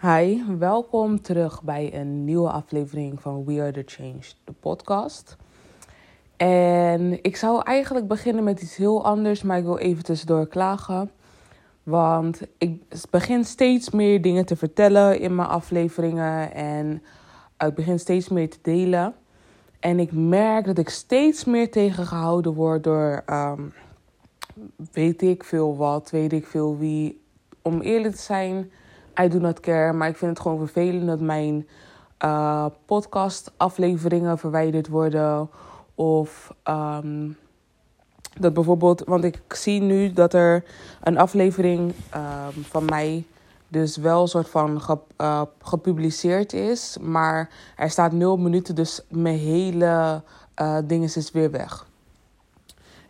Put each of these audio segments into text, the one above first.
Hi, welkom terug bij een nieuwe aflevering van We Are The Change, de podcast. En ik zou eigenlijk beginnen met iets heel anders, maar ik wil even tussendoor klagen. Want ik begin steeds meer dingen te vertellen in mijn afleveringen en ik begin steeds meer te delen. En ik merk dat ik steeds meer tegengehouden word door ehm, weet ik veel wat, weet ik veel wie. Om eerlijk te zijn, I do not care. Maar ik vind het gewoon vervelend dat mijn uh, podcast-afleveringen verwijderd worden. Of um, dat bijvoorbeeld, want ik zie nu dat er een aflevering um, van mij dus wel een soort van ge, uh, gepubliceerd is. Maar er staat nul minuten, dus mijn hele uh, ding is weer weg.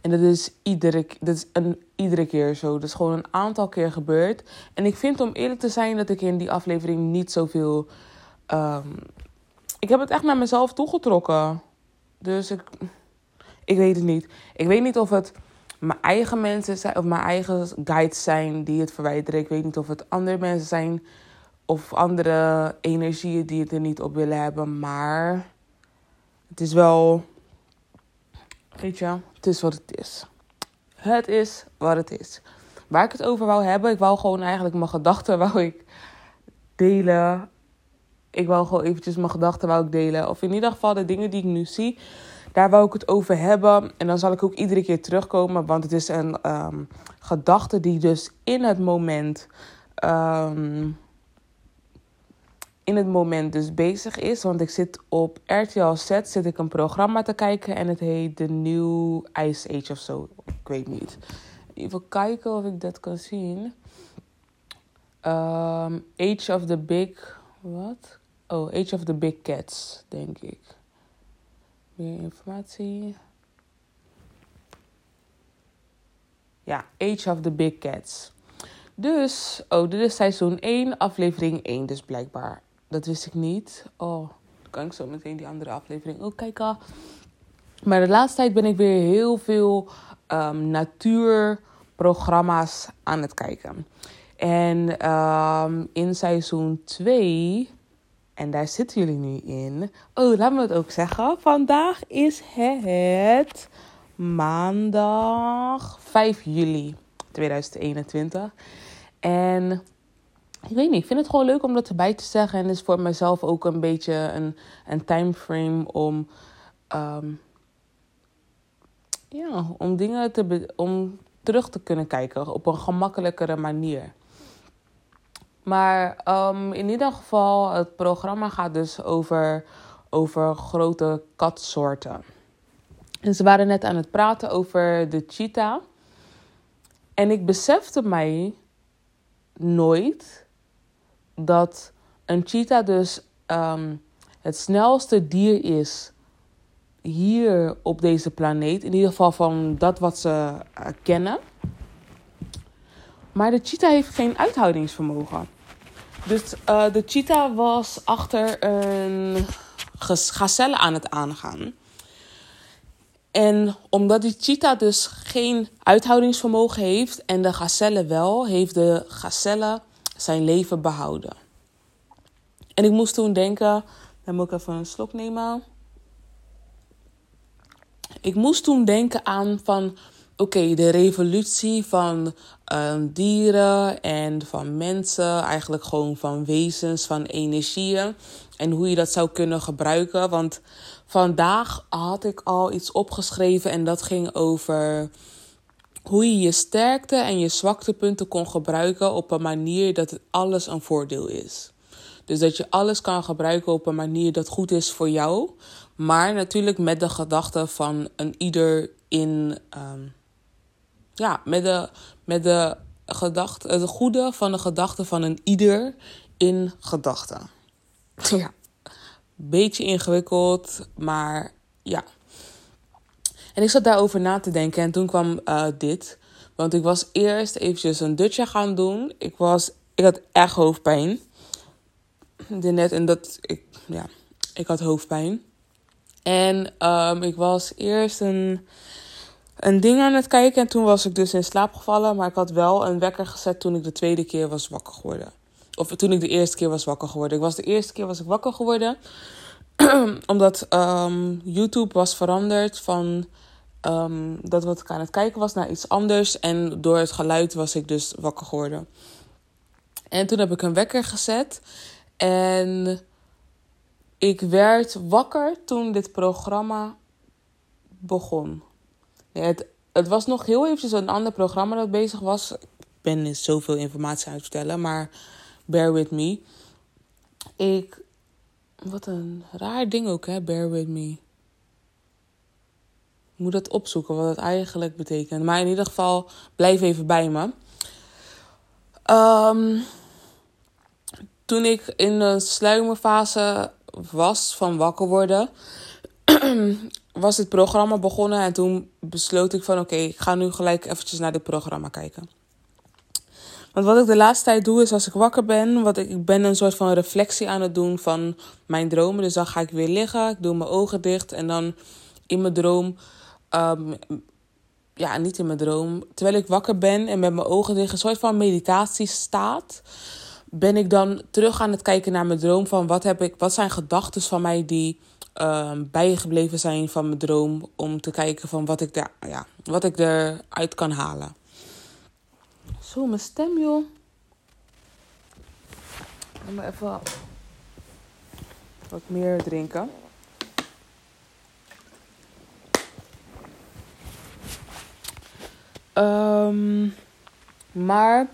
En dat is, iedere, dat is een, iedere keer zo. Dat is gewoon een aantal keer gebeurd. En ik vind om eerlijk te zijn dat ik in die aflevering niet zoveel. Um, ik heb het echt naar mezelf toegetrokken. Dus ik. Ik weet het niet. Ik weet niet of het mijn eigen mensen zijn of mijn eigen guides zijn die het verwijderen. Ik weet niet of het andere mensen zijn of andere energieën die het er niet op willen hebben. Maar het is wel. Weet je, het is wat het is. Het is wat het is. Waar ik het over wou hebben, ik wou gewoon eigenlijk mijn gedachten wou ik delen. Ik wou gewoon eventjes mijn gedachten wou ik delen. Of in ieder geval de dingen die ik nu zie. Daar wou ik het over hebben. En dan zal ik ook iedere keer terugkomen. Want het is een um, gedachte die dus in het moment. Um, in het moment dus bezig is. Want ik zit op RTL Z zit ik een programma te kijken. En het heet The New Ice Age of zo. Ik weet niet. Even kijken of ik dat kan zien. Um, Age of the Big... Wat? Oh, Age of the Big Cats, denk ik. Meer informatie. Ja, Age of the Big Cats. Dus, oh, dit is seizoen 1, aflevering 1 dus blijkbaar. Dat wist ik niet. Oh, dan kan ik zo meteen die andere aflevering ook kijken. Maar de laatste tijd ben ik weer heel veel um, natuurprogramma's aan het kijken. En um, in seizoen 2, en daar zitten jullie nu in. Oh, laat me het ook zeggen. Vandaag is het maandag 5 juli 2021. En ik weet niet, ik vind het gewoon leuk om dat erbij te zeggen. En het is voor mezelf ook een beetje een, een timeframe om, um, ja, om dingen te om terug te kunnen kijken op een gemakkelijkere manier. Maar um, in ieder geval, het programma gaat dus over, over grote katsoorten. En ze waren net aan het praten over de cheetah. En ik besefte mij nooit dat een cheetah dus um, het snelste dier is hier op deze planeet. In ieder geval van dat wat ze uh, kennen. Maar de cheetah heeft geen uithoudingsvermogen. Dus uh, de cheetah was achter een gazelle aan het aangaan. En omdat die cheetah dus geen uithoudingsvermogen heeft en de gazelle wel, heeft de gazelle zijn leven behouden. En ik moest toen denken, dan moet ik even een slok nemen. Ik moest toen denken aan van, oké, de revolutie van uh, dieren en van mensen, eigenlijk gewoon van wezens, van energieën en hoe je dat zou kunnen gebruiken. Want vandaag had ik al iets opgeschreven en dat ging over hoe je je sterkte en je zwaktepunten kon gebruiken op een manier dat het alles een voordeel is. Dus dat je alles kan gebruiken op een manier dat goed is voor jou, maar natuurlijk met de gedachte van een ieder in. Um, ja, met de, met de gedachte, het goede van de gedachte van een ieder in gedachten. Ja, beetje ingewikkeld, maar ja. En ik zat daarover na te denken en toen kwam uh, dit. Want ik was eerst eventjes een dutje gaan doen. Ik, was, ik had echt hoofdpijn. Net en dat, ik, ja, ik had hoofdpijn. En um, ik was eerst een, een ding aan het kijken. En toen was ik dus in slaap gevallen. Maar ik had wel een wekker gezet toen ik de tweede keer was wakker geworden. of toen ik de eerste keer was wakker geworden. Ik was de eerste keer was ik wakker geworden. omdat um, YouTube was veranderd van um, dat wat ik aan het kijken was naar iets anders. En door het geluid was ik dus wakker geworden. En toen heb ik een wekker gezet. En ik werd wakker toen dit programma begon. het, het was nog heel eventjes een ander programma dat bezig was. Ik ben niet zoveel informatie aan het vertellen, maar bear with me. Ik. Wat een raar ding ook, hè? Bear with me. Ik moet dat opzoeken wat het eigenlijk betekent. Maar in ieder geval, blijf even bij me. Um, toen ik in de sluimerfase was van wakker worden, was het programma begonnen. En toen besloot ik van oké, ik ga nu gelijk eventjes naar dit programma kijken. Want wat ik de laatste tijd doe is als ik wakker ben, wat ik, ik ben een soort van reflectie aan het doen van mijn dromen. Dus dan ga ik weer liggen, ik doe mijn ogen dicht en dan in mijn droom, um, ja niet in mijn droom, terwijl ik wakker ben en met mijn ogen dicht, een soort van meditatie staat ben ik dan terug aan het kijken naar mijn droom. Van wat, heb ik, wat zijn gedachten van mij die uh, bijgebleven zijn van mijn droom. Om te kijken van wat ik, daar, ja, wat ik eruit kan halen. Zo, mijn stem joh. Ik moet even wat meer drinken. Um, maar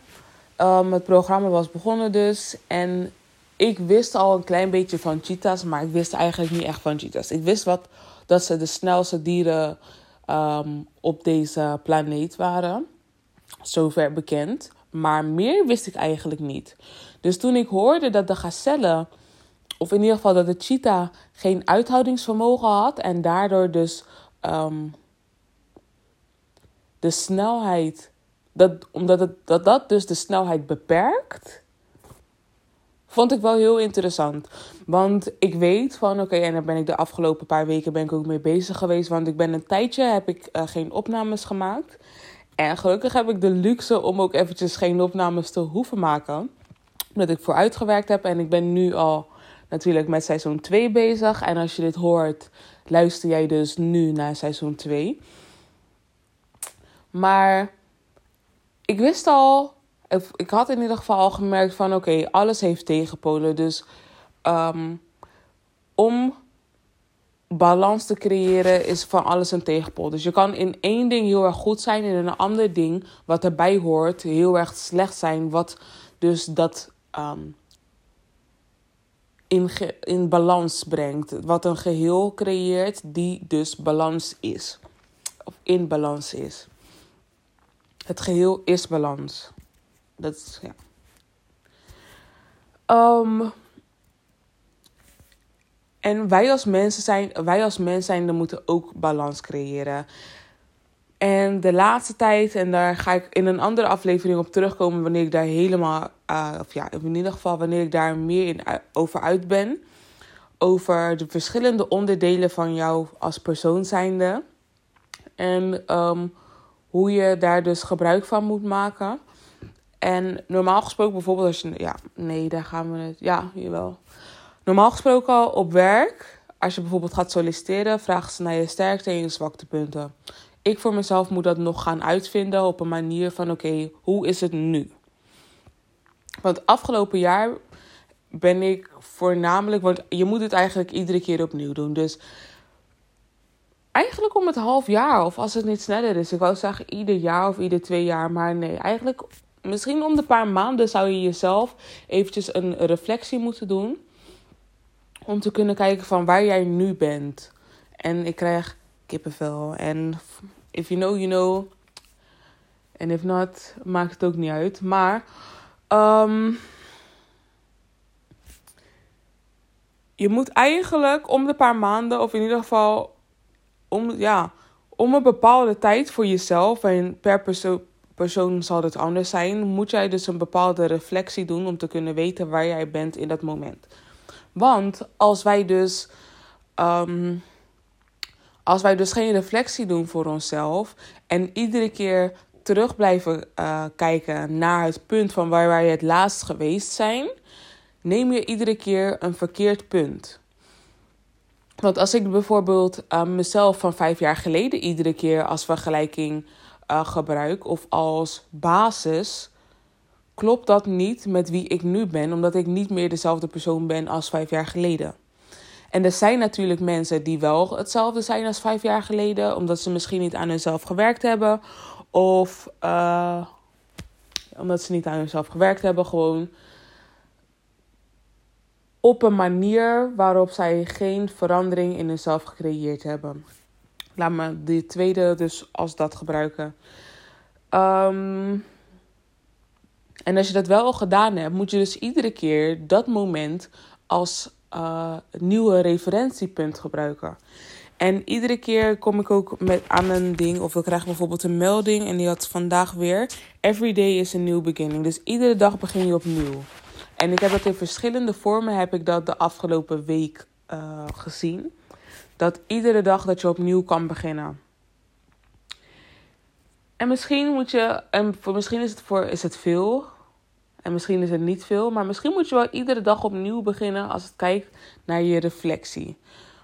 Um, het programma was begonnen dus. En ik wist al een klein beetje van cheetahs, maar ik wist eigenlijk niet echt van cheetahs. Ik wist wat, dat ze de snelste dieren um, op deze planeet waren. Zover bekend. Maar meer wist ik eigenlijk niet. Dus toen ik hoorde dat de gazelle, of in ieder geval dat de cheetah, geen uithoudingsvermogen had en daardoor dus de snelheid dat, omdat het, dat dat dus de snelheid beperkt, vond ik wel heel interessant. Want ik weet van, oké, en daar ben ik de afgelopen paar weken ben ik ook mee bezig geweest. Want ik ben een tijdje, heb ik uh, geen opnames gemaakt. En gelukkig heb ik de luxe om ook eventjes geen opnames te hoeven maken. Omdat ik vooruitgewerkt heb en ik ben nu al natuurlijk met seizoen 2 bezig. En als je dit hoort, luister jij dus nu naar seizoen 2. Maar ik wist al, ik had in ieder geval al gemerkt van oké, alles heeft tegenpolen. Dus um, om balans te creëren is van alles een tegenpol. Dus je kan in één ding heel erg goed zijn en in een ander ding wat erbij hoort heel erg slecht zijn. Wat dus dat um, in, in balans brengt. Wat een geheel creëert die dus balans is. Of in balans is. Het geheel is balans. Dat is, ja. Um, en wij als mensen zijn, wij als mensen zijn, moeten ook balans creëren. En de laatste tijd, en daar ga ik in een andere aflevering op terugkomen wanneer ik daar helemaal, uh, of ja, in ieder geval wanneer ik daar meer in, over uit ben. Over de verschillende onderdelen van jou als persoon zijnde. En um, hoe je daar dus gebruik van moet maken. En normaal gesproken, bijvoorbeeld als je. Ja, nee, daar gaan we het. Ja, jawel. Normaal gesproken al op werk, als je bijvoorbeeld gaat solliciteren, vragen ze naar je sterkte en je zwaktepunten. Ik voor mezelf moet dat nog gaan uitvinden op een manier van: oké, hoe is het nu? Want afgelopen jaar ben ik voornamelijk, want je moet het eigenlijk iedere keer opnieuw doen. Dus eigenlijk om het half jaar, of als het niet sneller is. Ik wou zeggen ieder jaar of ieder twee jaar, maar nee, eigenlijk misschien om de paar maanden zou je jezelf eventjes een reflectie moeten doen. Om te kunnen kijken van waar jij nu bent. En ik krijg kippenvel. En if you know, you know. En if not, maakt het ook niet uit. Maar um, je moet eigenlijk om de paar maanden, of in ieder geval om, ja, om een bepaalde tijd voor jezelf, en per perso persoon zal het anders zijn, moet jij dus een bepaalde reflectie doen om te kunnen weten waar jij bent in dat moment. Want als wij dus, um, als wij dus geen reflectie doen voor onszelf en iedere keer terug blijven uh, kijken naar het punt van waar wij het laatst geweest zijn, neem je iedere keer een verkeerd punt. Want als ik bijvoorbeeld mezelf van vijf jaar geleden iedere keer als vergelijking uh, gebruik of als basis, klopt dat niet met wie ik nu ben, omdat ik niet meer dezelfde persoon ben als vijf jaar geleden. En er zijn natuurlijk mensen die wel hetzelfde zijn als vijf jaar geleden, omdat ze misschien niet aan hunzelf gewerkt hebben. Of uh, omdat ze niet aan hunzelf gewerkt hebben, gewoon op een manier waarop zij geen verandering in hunzelf gecreëerd hebben. Laat me de tweede dus als dat gebruiken. Um, en als je dat wel al gedaan hebt, moet je dus iedere keer dat moment als uh, nieuwe referentiepunt gebruiken. En iedere keer kom ik ook met aan een ding, of we krijgen bijvoorbeeld een melding en die had vandaag weer. Every day is a new beginning. Dus iedere dag begin je opnieuw. En ik heb dat in verschillende vormen, heb ik dat de afgelopen week uh, gezien. Dat iedere dag dat je opnieuw kan beginnen. En misschien moet je, en misschien is het, voor, is het veel, en misschien is het niet veel, maar misschien moet je wel iedere dag opnieuw beginnen als het kijkt naar je reflectie.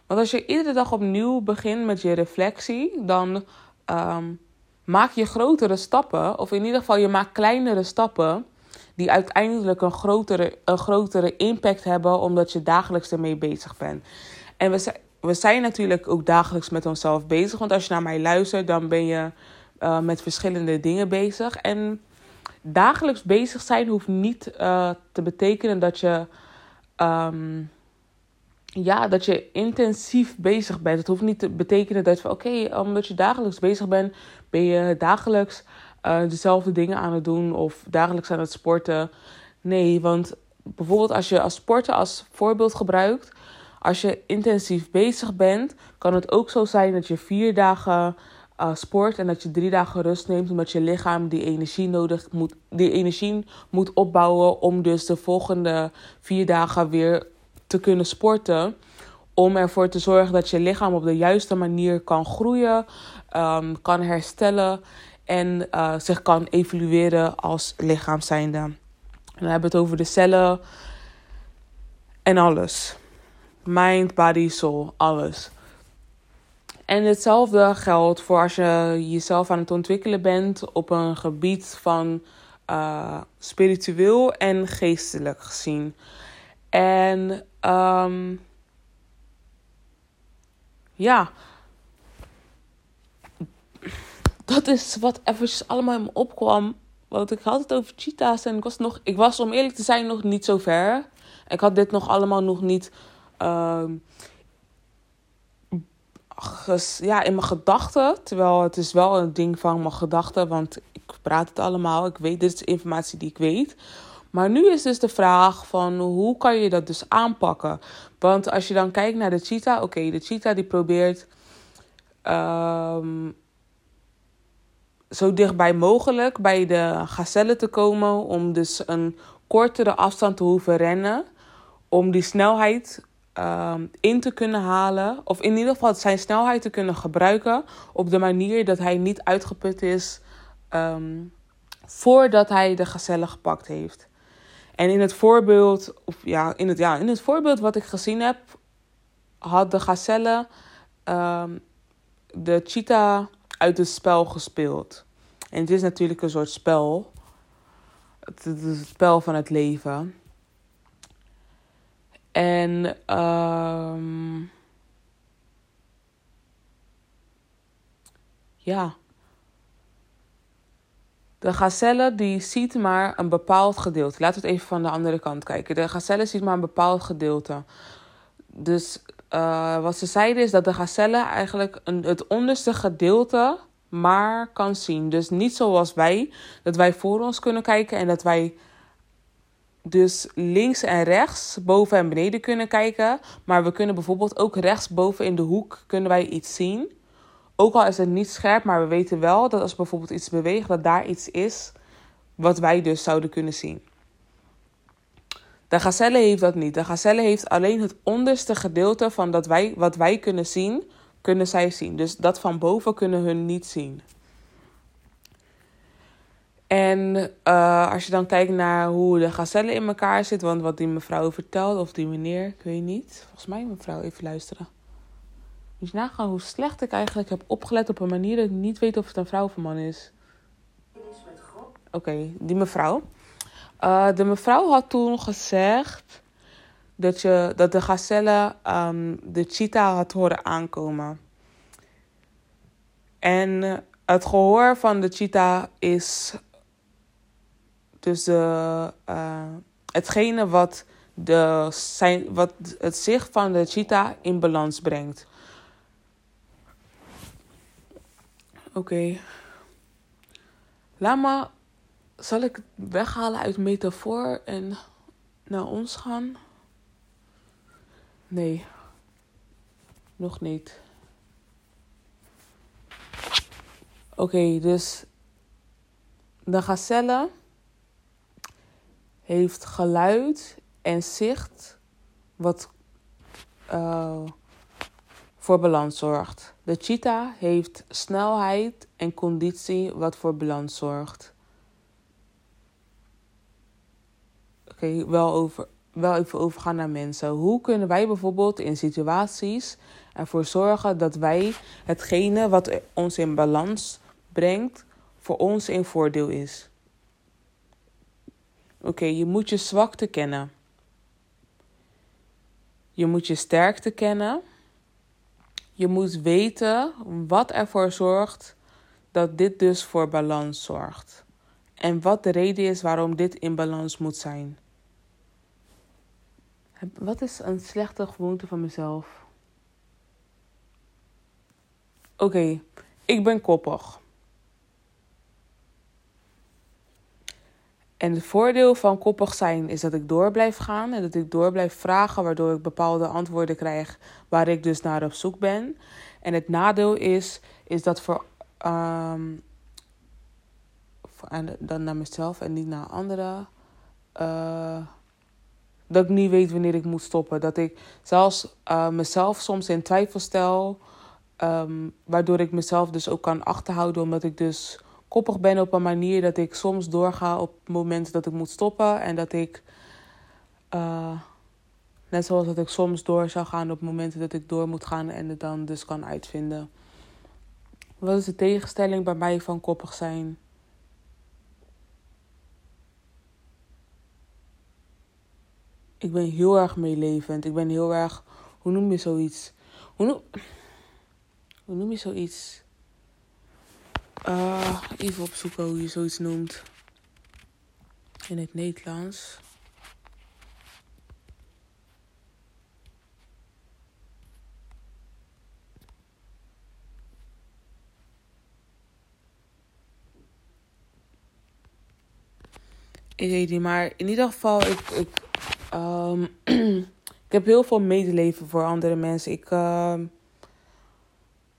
Want als je iedere dag opnieuw begint met je reflectie, dan um, maak je grotere stappen, of in ieder geval je maakt kleinere stappen, die uiteindelijk een grotere, een grotere impact hebben, omdat je dagelijks ermee bezig bent. En we zijn, we zijn natuurlijk ook dagelijks met onszelf bezig, want als je naar mij luistert, dan ben je uh, met verschillende dingen bezig. En dagelijks bezig zijn hoeft niet uh, te betekenen dat je, um, ja, dat je intensief bezig bent. Het hoeft niet te betekenen dat oké, okay, omdat je dagelijks bezig bent, ben je dagelijks uh, dezelfde dingen aan het doen of dagelijks aan het sporten. Nee, want bijvoorbeeld als je als sporten als voorbeeld gebruikt, als je intensief bezig bent, kan het ook zo zijn dat je vier dagen uh, sport en dat je drie dagen rust neemt, omdat je lichaam die energie nodig moet, die energie moet opbouwen om dus de volgende vier dagen weer te kunnen sporten. Om ervoor te zorgen dat je lichaam op de juiste manier kan groeien, um, kan herstellen en uh, zich kan evolueren als lichaam zijnde. Dan hebben we het over de cellen en alles. Mind, body, soul, alles. En hetzelfde geldt voor als je jezelf aan het ontwikkelen bent op een gebied van uh, spiritueel en geestelijk gezien. En um, ja, dat is wat eventjes allemaal in me opkwam. Want ik had het over cheetahs en ik was, nog, ik was om eerlijk te zijn nog niet zo ver. Ik had dit nog allemaal nog niet uh, ja, in mijn gedachten. Terwijl het is wel een ding van mijn gedachten, want ik praat het allemaal. Ik weet, dit is informatie die ik weet. Maar nu is dus de vraag van hoe kan je dat dus aanpakken? Want als je dan kijkt naar de cheetah, oké, de cheetah die probeert um, zo dichtbij mogelijk bij de gazelle te komen om dus een kortere afstand te hoeven rennen. Om die snelheid um, in te kunnen halen. Of in ieder geval zijn snelheid te kunnen gebruiken op de manier dat hij niet uitgeput is um, voordat hij de gazelle gepakt heeft. En in het voorbeeld, of ja, in het, ja, in het voorbeeld wat ik gezien heb, had de gazelle um, de cheetah uit het spel gespeeld. En het is natuurlijk een soort spel. Het is het spel van het leven. En um, ja. De gazelle die ziet maar een bepaald gedeelte. Laten we het even van de andere kant kijken. De gazelle ziet maar een bepaald gedeelte. Dus uh, wat ze zeiden is dat de gazelle eigenlijk een, het onderste gedeelte maar kan zien. Dus niet zoals wij, dat wij voor ons kunnen kijken en dat wij dus links en rechts, boven en beneden kunnen kijken. Maar we kunnen bijvoorbeeld ook rechts boven in de hoek kunnen wij iets zien. Ook al is het niet scherp, maar we weten wel dat als bijvoorbeeld iets beweegt, dat daar iets is wat wij dus zouden kunnen zien. De gazelle heeft dat niet. De gazelle heeft alleen het onderste gedeelte van dat wij, wat wij kunnen zien, kunnen zij zien. Dus dat van boven kunnen hun niet zien. En uh, als je dan kijkt naar hoe de gazelle in elkaar zit, want wat die mevrouw vertelt, of die meneer, ik weet niet. Volgens mij mevrouw, even luisteren. Moet je nagaan hoe slecht ik eigenlijk heb opgelet op een manier dat ik niet weet of het een vrouw of een man is. Oké, okay, die mevrouw. Uh, de mevrouw had toen gezegd dat, je, dat de gazelle um, de cheetah had horen aankomen. En het gehoor van de cheetah is dus de, uh, hetgene wat, de, zijn, wat het zicht van de cheetah in balans brengt. Oké. Okay. Laat me. Zal ik weghalen uit metafoor en naar ons gaan? Nee. Nog niet. Oké, dus de gazelle heeft geluid en zicht wat uh, voor balans zorgt. De cheetah heeft snelheid en conditie wat voor balans zorgt. Oké, wel, over, wel even overgaan naar mensen. Hoe kunnen wij bijvoorbeeld in situaties ervoor zorgen dat wij hetgene wat ons in balans brengt, voor ons in voordeel is? Oké, je moet je zwakte kennen. Je moet je sterkte kennen. Je moet weten wat ervoor zorgt dat dit dus voor balans zorgt. En wat de reden is waarom dit in balans moet zijn. Wat is een slechte gewoonte van mezelf? Oké, ik ben koppig. En het voordeel van koppig zijn is dat ik door blijf gaan en dat ik door blijf vragen, waardoor ik bepaalde antwoorden krijg waar ik dus naar op zoek ben. En het nadeel is, is dat voor, um, en dan naar mezelf en niet naar anderen, uh, dat ik niet weet wanneer ik moet stoppen. Dat ik zelfs uh, mezelf soms in twijfel stel, um, waardoor ik mezelf dus ook kan achterhouden, omdat ik dus koppig ben op een manier dat ik soms doorga op momenten dat ik moet stoppen. En dat ik, uh, net zoals dat ik soms door zou gaan op momenten dat ik door moet gaan en het dan dus kan uitvinden. Wat is de tegenstelling bij mij van koppig zijn? Ik ben heel erg meelevend. Ik ben heel erg. Hoe noem je zoiets? Hoe noem, hoe noem je zoiets? Uh, even opzoeken hoe je zoiets noemt. In het Nederlands. Ik weet niet, maar in ieder geval, ik, ik, um, ik heb heel veel medeleven voor andere mensen. Ik, uh,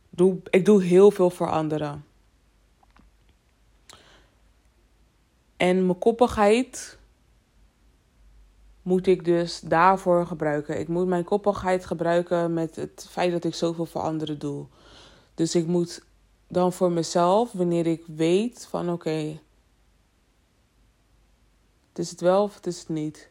doe, ik doe heel veel voor anderen. En mijn koppigheid moet ik dus daarvoor gebruiken. Ik moet mijn koppigheid gebruiken met het feit dat ik zoveel voor anderen doe. Dus ik moet dan voor mezelf, wanneer ik weet van oké, het is het wel of het is het niet.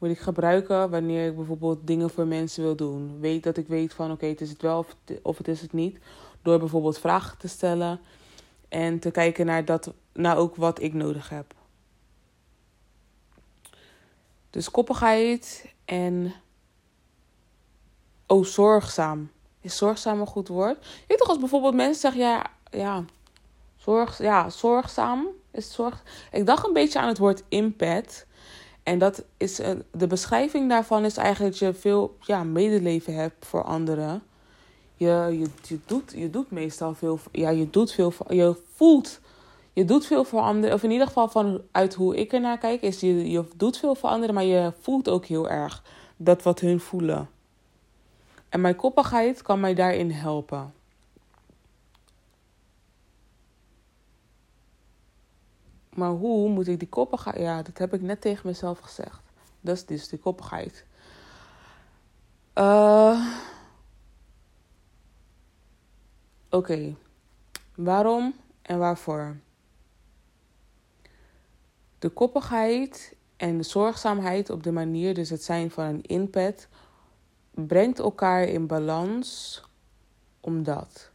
Moet ik gebruiken wanneer ik bijvoorbeeld dingen voor mensen wil doen. Weet dat ik weet van oké, het is het wel of het, of is het niet. Door bijvoorbeeld vragen te stellen en te kijken naar, dat, naar ook wat ik nodig heb. Dus koppigheid en. Oh, zorgzaam. Is zorgzaam een goed woord? Je weet toch als bijvoorbeeld mensen zeggen: ja, ja, zorg, ja zorgzaam. Is zorg... Ik dacht een beetje aan het woord impact. En dat is de beschrijving daarvan is eigenlijk dat je veel ja, medeleven hebt voor anderen je, je, je, doet, je doet meestal veel. Ja, je doet veel. Je voelt. Je doet veel voor anderen. Of in ieder geval vanuit hoe ik ernaar kijk, is je, je doet veel voor anderen, maar je voelt ook heel erg dat wat hun voelen. En mijn koppigheid kan mij daarin helpen. Maar hoe moet ik die koppigheid. Ja, dat heb ik net tegen mezelf gezegd. Dat is dus die koppigheid. Uh, Oké, waarom en waarvoor? De koppigheid en de zorgzaamheid op de manier, dus het zijn van een inpet, brengt elkaar in balans omdat.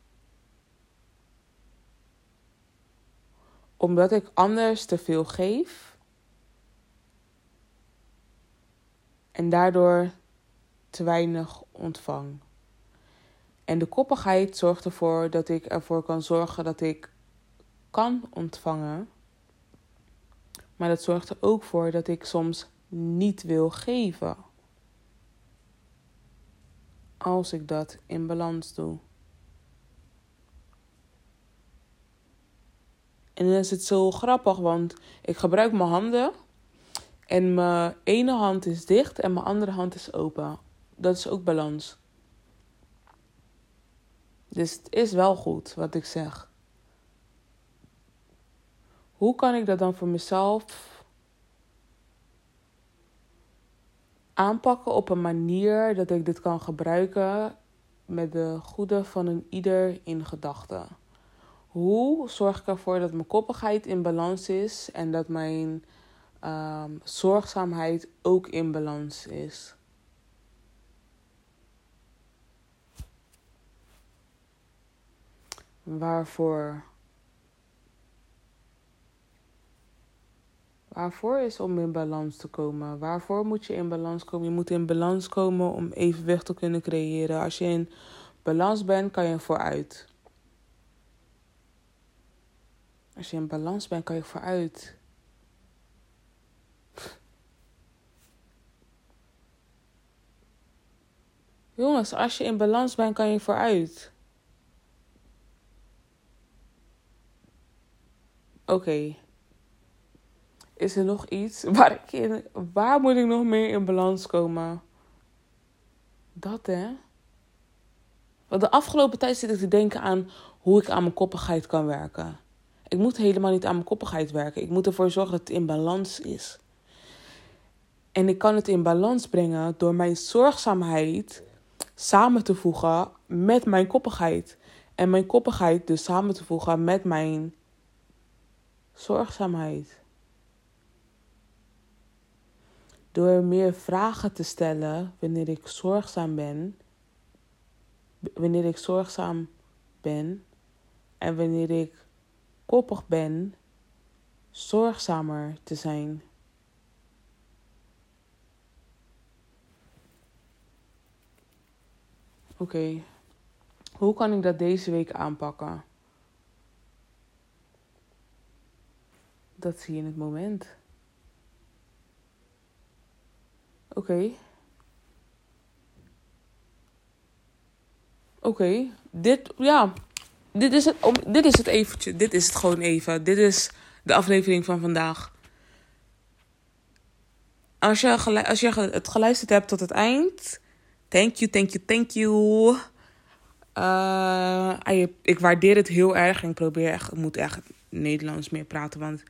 Omdat ik anders te veel geef en daardoor te weinig ontvang. En de koppigheid zorgt ervoor dat ik ervoor kan zorgen dat ik kan ontvangen. Maar dat zorgt er ook voor dat ik soms niet wil geven. Als ik dat in balans doe. En dan is het zo grappig, want ik gebruik mijn handen. En mijn ene hand is dicht en mijn andere hand is open. Dat is ook balans. Dus het is wel goed wat ik zeg. Hoe kan ik dat dan voor mezelf aanpakken op een manier dat ik dit kan gebruiken met de goede van een ieder in gedachten? Hoe zorg ik ervoor dat mijn koppigheid in balans is en dat mijn um, zorgzaamheid ook in balans is? Waarvoor? Waarvoor is om in balans te komen? Waarvoor moet je in balans komen? Je moet in balans komen om evenwicht te kunnen creëren. Als je in balans bent, kan je vooruit. Als je in balans bent, kan je vooruit. Jongens, als je in balans bent, kan je vooruit. Oké. Is er nog iets waar ik in. Waar moet ik nog meer in balans komen? Dat hè. Want de afgelopen tijd zit ik te denken aan hoe ik aan mijn koppigheid kan werken. Ik moet helemaal niet aan mijn koppigheid werken. Ik moet ervoor zorgen dat het in balans is. En ik kan het in balans brengen door mijn zorgzaamheid samen te voegen met mijn koppigheid. En mijn koppigheid dus samen te voegen met mijn zorgzaamheid. Door meer vragen te stellen wanneer ik zorgzaam ben, wanneer ik zorgzaam ben en wanneer ik koppig ben, zorgzamer te zijn. Oké, hoe kan ik dat deze week aanpakken? Dat zie je in het moment. Oké. Oké, dit, ja, dit is, het, om, dit is het eventje. Dit is het gewoon even. Dit is de aflevering van vandaag. Als je, als je het geluisterd hebt tot het eind, thank you, thank you, thank you. Uh, ik waardeer het heel erg en ik probeer echt, moet echt Nederlands meer praten, want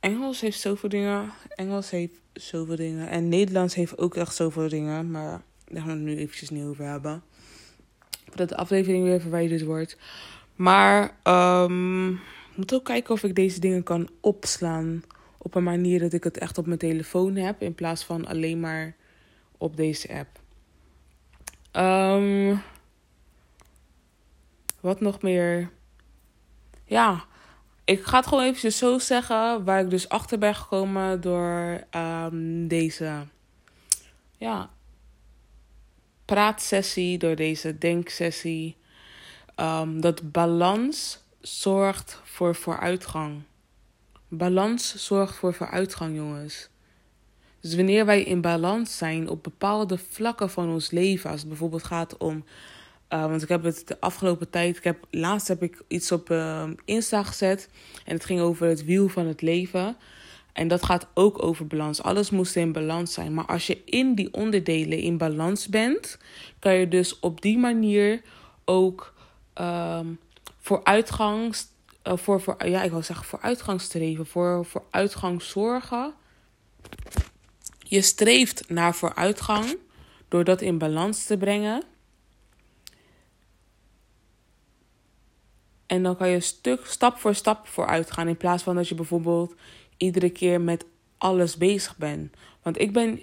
Engels heeft zoveel dingen. Engels heeft zoveel dingen. En Nederlands heeft ook echt zoveel dingen. Maar daar gaan we het nu eventjes niet over hebben. Voordat de aflevering weer verwijderd wordt. Maar um, ik moet ook kijken of ik deze dingen kan opslaan. Op een manier dat ik het echt op mijn telefoon heb. In plaats van alleen maar op deze app. Um, wat nog meer? Ja, ik ga het gewoon even zo zeggen, waar ik dus achter ben gekomen door um, deze ja, praatsessie, door deze denksessie. Um, dat balans zorgt voor vooruitgang. Balans zorgt voor vooruitgang, jongens. Dus wanneer wij in balans zijn op bepaalde vlakken van ons leven, als het bijvoorbeeld gaat om uh, want ik heb het de afgelopen tijd, ik heb, laatst heb ik iets op uh, Insta gezet. En het ging over het wiel van het leven. En dat gaat ook over balans. Alles moest in balans zijn. Maar als je in die onderdelen in balans bent, kan je dus op die manier ook um, vooruitgang, uh, voor, voor, ja, ik wil zeggen vooruitgang streven, voor vooruitgang zorgen. Je streeft naar vooruitgang door dat in balans te brengen. En dan kan je stuk, stap voor stap vooruit gaan. In plaats van dat je bijvoorbeeld iedere keer met alles bezig ben. Want ik ben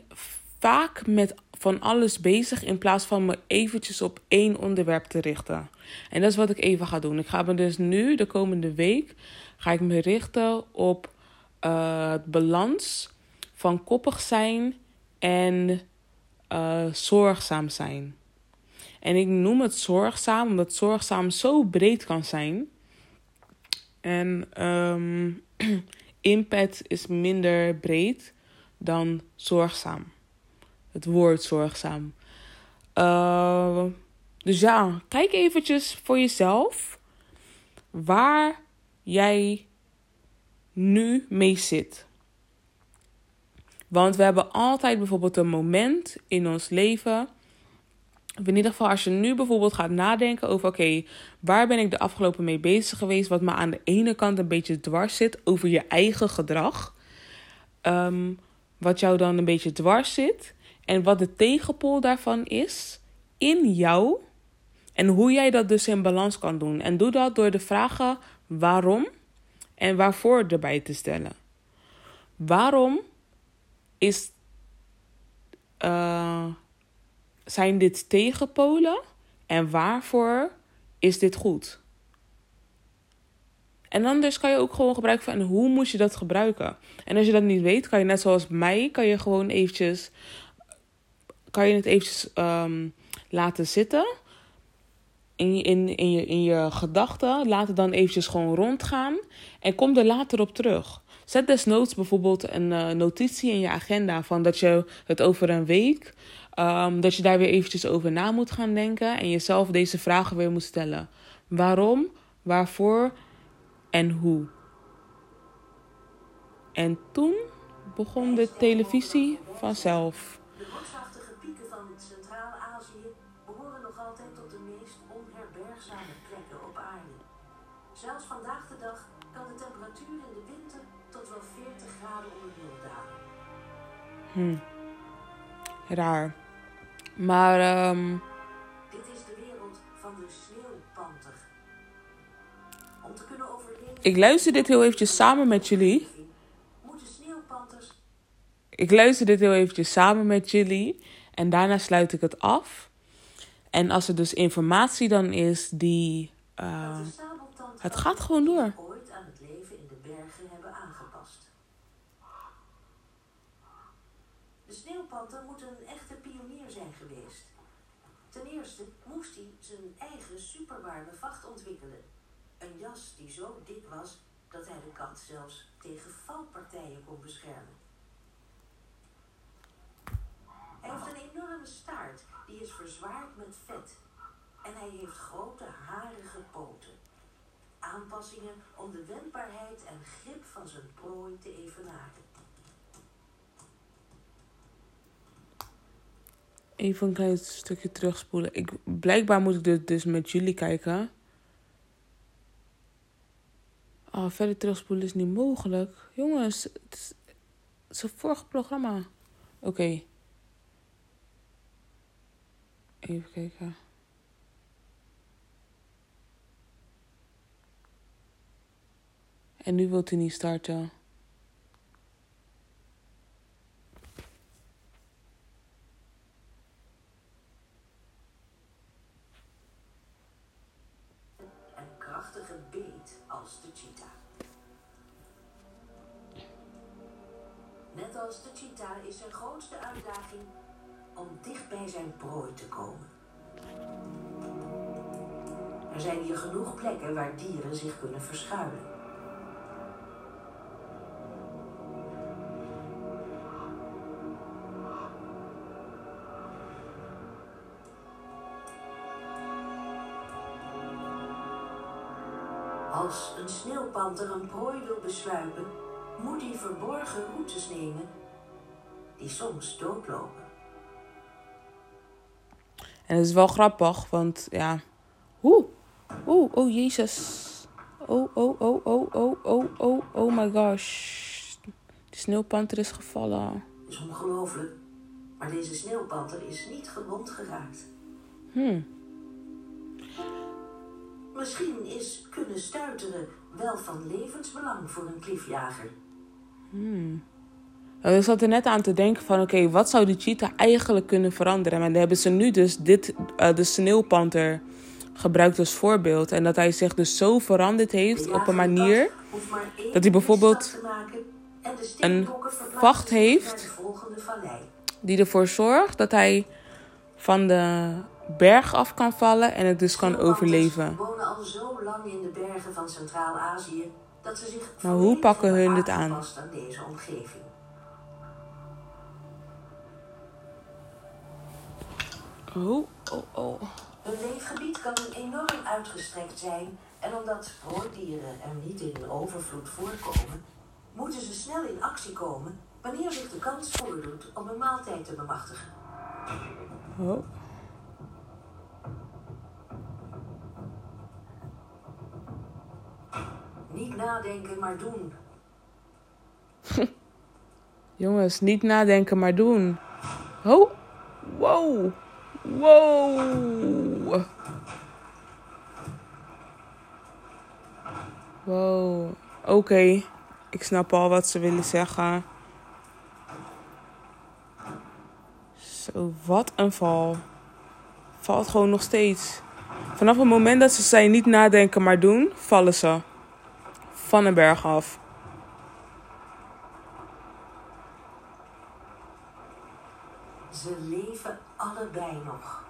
vaak met van alles bezig in plaats van me eventjes op één onderwerp te richten. En dat is wat ik even ga doen. Ik ga me dus nu, de komende week, ga ik me richten op uh, het balans van koppig zijn en uh, zorgzaam zijn. En ik noem het zorgzaam omdat zorgzaam zo breed kan zijn. En um, impact is minder breed dan zorgzaam. Het woord zorgzaam. Uh, dus ja, kijk eventjes voor jezelf waar jij nu mee zit. Want we hebben altijd bijvoorbeeld een moment in ons leven. In ieder geval, als je nu bijvoorbeeld gaat nadenken over: oké, waar ben ik de afgelopen mee bezig geweest? Wat me aan de ene kant een beetje dwars zit over je eigen gedrag. Um, wat jou dan een beetje dwars zit. En wat de tegenpool daarvan is in jou. En hoe jij dat dus in balans kan doen. En doe dat door de vragen waarom en waarvoor erbij te stellen. Waarom is, uh, zijn dit tegenpolen en waarvoor is dit goed? En anders kan je ook gewoon gebruiken van hoe moet je dat gebruiken. En als je dat niet weet, kan je net zoals mij, kan je gewoon eventjes, kan je het eventjes um, laten zitten in, in, in je, in je gedachten. Laat het dan eventjes gewoon rondgaan en kom er later op terug. Zet desnoods bijvoorbeeld een uh, notitie in je agenda van dat je het over een week, um, dat je daar weer eventjes over na moet gaan denken en jezelf deze vragen weer moet stellen. Waarom, waarvoor en hoe? En toen begon de televisie vanzelf. De rotsachtige pieken van Centraal-Azië behoren nog altijd tot de meest onherbergzame plekken op aarde. Zelfs vandaag de dag kan de temperatuur in de winter tot wel 40 graden onder nul dalen. Hm. Raar. Maar, um... Dit is de wereld van de sneeuwpanter. Om te kunnen overleven... Ik luister dit heel eventjes samen met jullie. Moeten sneeuwpanters... Ik luister dit heel eventjes samen met jullie. En daarna sluit ik het af. En als er dus informatie dan is die... Uh, het gaat gewoon door. ooit aan het leven in de bergen hebben aangepast. De sneeuwpanter moet een echte pionier zijn geweest. Ten eerste moest hij zijn eigen superwarme vacht ontwikkelen. Een jas die zo dik was dat hij de kat zelfs tegen valpartijen kon beschermen. Hij heeft een enorme staart die is verzwaard met vet. En hij heeft grote harige poten. Aanpassingen om de wendbaarheid en grip van zijn prooi te evenaren. Even een klein stukje terugspoelen. Ik, blijkbaar moet ik dit dus met jullie kijken. Oh, verder terugspoelen is niet mogelijk. Jongens, het is, het is een vorig programma. Oké. Even kijken. En nu wilt hij niet starten. Is zijn grootste uitdaging om dicht bij zijn prooi te komen. Er zijn hier genoeg plekken waar dieren zich kunnen verschuilen. Als een sneeuwpanter een prooi wil besluipen, moet hij verborgen routes nemen die soms doodlopen. En het is wel grappig, want ja. Oeh, oeh, oh jezus. Oh, oh, oh, oh, oh, oh, oh, oh my gosh. De sneeuwpanter is gevallen. Het is ongelooflijk, maar deze sneeuwpanter is niet gewond geraakt. Hmm. Misschien is kunnen stuiteren wel van levensbelang voor een klifjager. Hmm. Nou, Ik zat er net aan te denken van, oké, wat zou de cheetah eigenlijk kunnen veranderen? Maar dan hebben ze nu dus dit, eh, de sneeuwpanter gebruikt als voorbeeld. En dat hij zich dus zo veranderd heeft op een manier dat hij bijvoorbeeld een vacht heeft die ervoor zorgt dat hij van de berg af kan vallen en het dus kan overleven. wonen al zo lang in de bergen van Centraal-Azië dat ze zich Maar hoe pakken hun dit aan deze omgeving. Oh, oh, oh. Hun leefgebied kan enorm uitgestrekt zijn en omdat roofdieren er niet in overvloed voorkomen, moeten ze snel in actie komen wanneer zich de kans voordoet om een maaltijd te bemachtigen. oh. Niet nadenken, maar doen. Jongens, niet nadenken, maar doen. Oh, wow, wow. Wow, oké. Ik snap al wat ze willen zeggen. Zo, wat een val. Valt gewoon nog steeds. Vanaf het moment dat ze zijn niet nadenken, maar doen, vallen ze. Van een berg af. Ze leven allebei nog.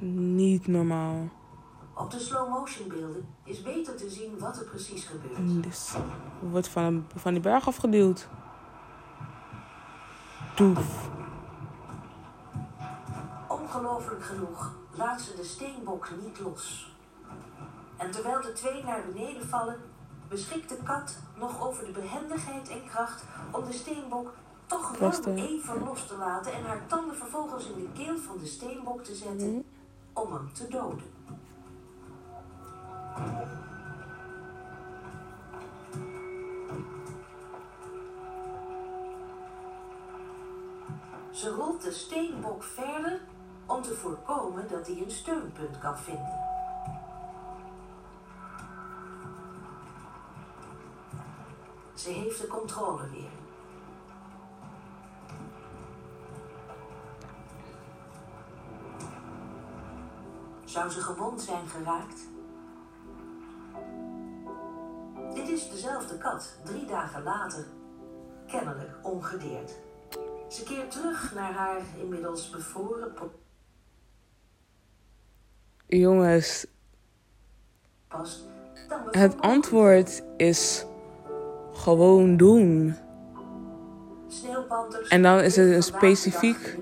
Niet normaal. Op de slow-motion beelden is beter te zien wat er precies gebeurt. Dus wordt van, een- van die berg afgeduwd. Doef. Ongelooflijk genoeg laat ze de steenbok niet los. En terwijl de twee naar beneden vallen, beschikt de kat nog over de behendigheid en kracht om de steenbok toch wel even los te laten en haar tanden vervolgens in de keel van de steenbok te zetten om hem te doden. Ze rolt de steenbok verder om te voorkomen dat hij een steunpunt kan vinden. Ze heeft de controle weer. Zou ze gewond zijn geraakt? Dit is dezelfde kat, drie dagen later. Kennelijk ongedeerd. Ze keert terug naar haar inmiddels bevroren Jongens. Dan het antwoord is gewoon doen. En dan is het een specifiek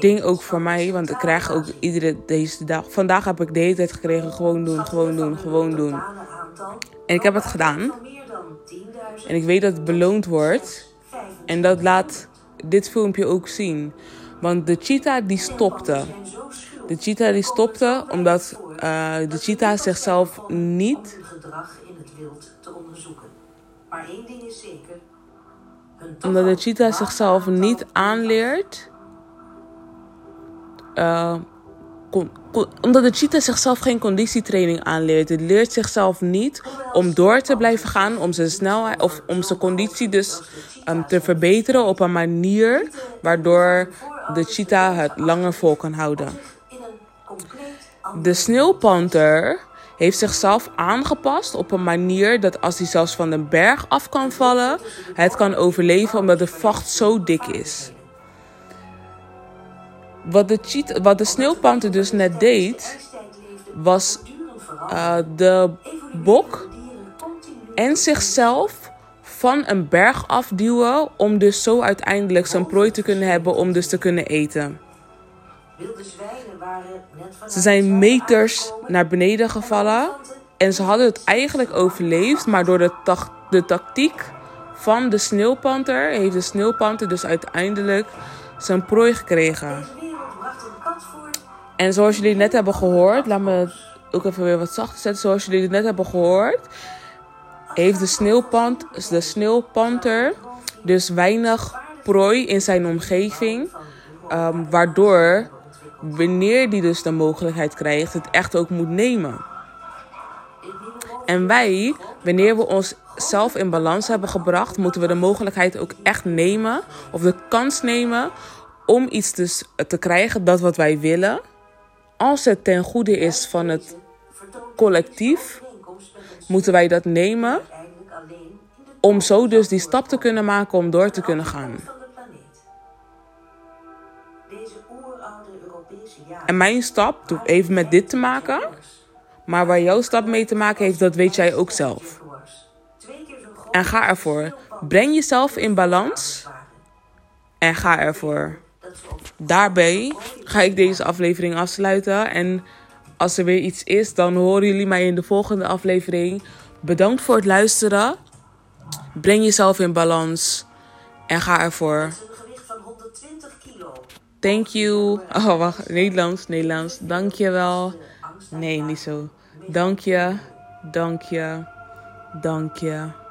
Ding ook voor mij, want ik krijg ook iedere deze dag. Vandaag heb ik de hele tijd gekregen: gewoon doen, gewoon doen, gewoon doen. En ik heb het gedaan. En ik weet dat het beloond wordt. En dat laat dit filmpje ook zien. Want de cheetah die stopte. De cheetah die stopte omdat eh, de cheetah zichzelf niet Maar één ding is zeker. omdat de cheetah zichzelf niet aanleert. eh, kon- kon- omdat de cheetah zichzelf geen conditietraining aanleert. Het leert zichzelf niet om door te blijven gaan, om zijn snelheid of om zijn conditie dus ehm, te verbeteren op een manier waardoor de cheetah het langer vol kan houden. De sneeuwpanter heeft zichzelf aangepast op een manier dat als hij zelfs van de berg af kan vallen, het kan overleven omdat de vacht zo dik is. Wat de, cheat, wat de dus net deed, was eh, de bok en zichzelf van een berg afduwen om dus zo uiteindelijk zijn prooi te kunnen hebben om dus te kunnen eten. Ze zijn meters naar beneden gevallen en ze hadden het eigenlijk overleefd, maar door de, tac- de tactiek van de sneeuwpanter heeft de sneeuwpanter dus uiteindelijk zijn prooi gekregen. En zoals jullie net hebben gehoord, laat me ook even weer wat zachter zetten. Zoals jullie het net hebben gehoord, heeft de, sneeuwpant, de sneeuwpanter dus weinig prooi in zijn omgeving. ehm, waardoor, wanneer die dus de mogelijkheid krijgt, het echt ook moet nemen. En wij, wanneer we onszelf in balans hebben gebracht, moeten we de mogelijkheid ook echt nemen, of de kans nemen, om iets dus te krijgen, dat wat wij willen. Als het ten goede is van het collectief, moeten wij dat nemen om zo dus die stap te kunnen maken om door te kunnen gaan. En mijn stap heeft met dit te maken. Maar waar jouw stap mee te maken heeft, dat weet jij ook zelf. En ga ervoor. Breng jezelf in balans. En ga ervoor. Daarbij ga ik deze aflevering afsluiten. En als er weer iets is, dan horen jullie mij in de volgende aflevering. Bedankt voor het luisteren. Breng jezelf in balans. En ga ervoor. Thank you. Oh, wacht. Nederlands, Nederlands. Dank je wel. Nee, niet zo. Dank je. Dank je. Dank je.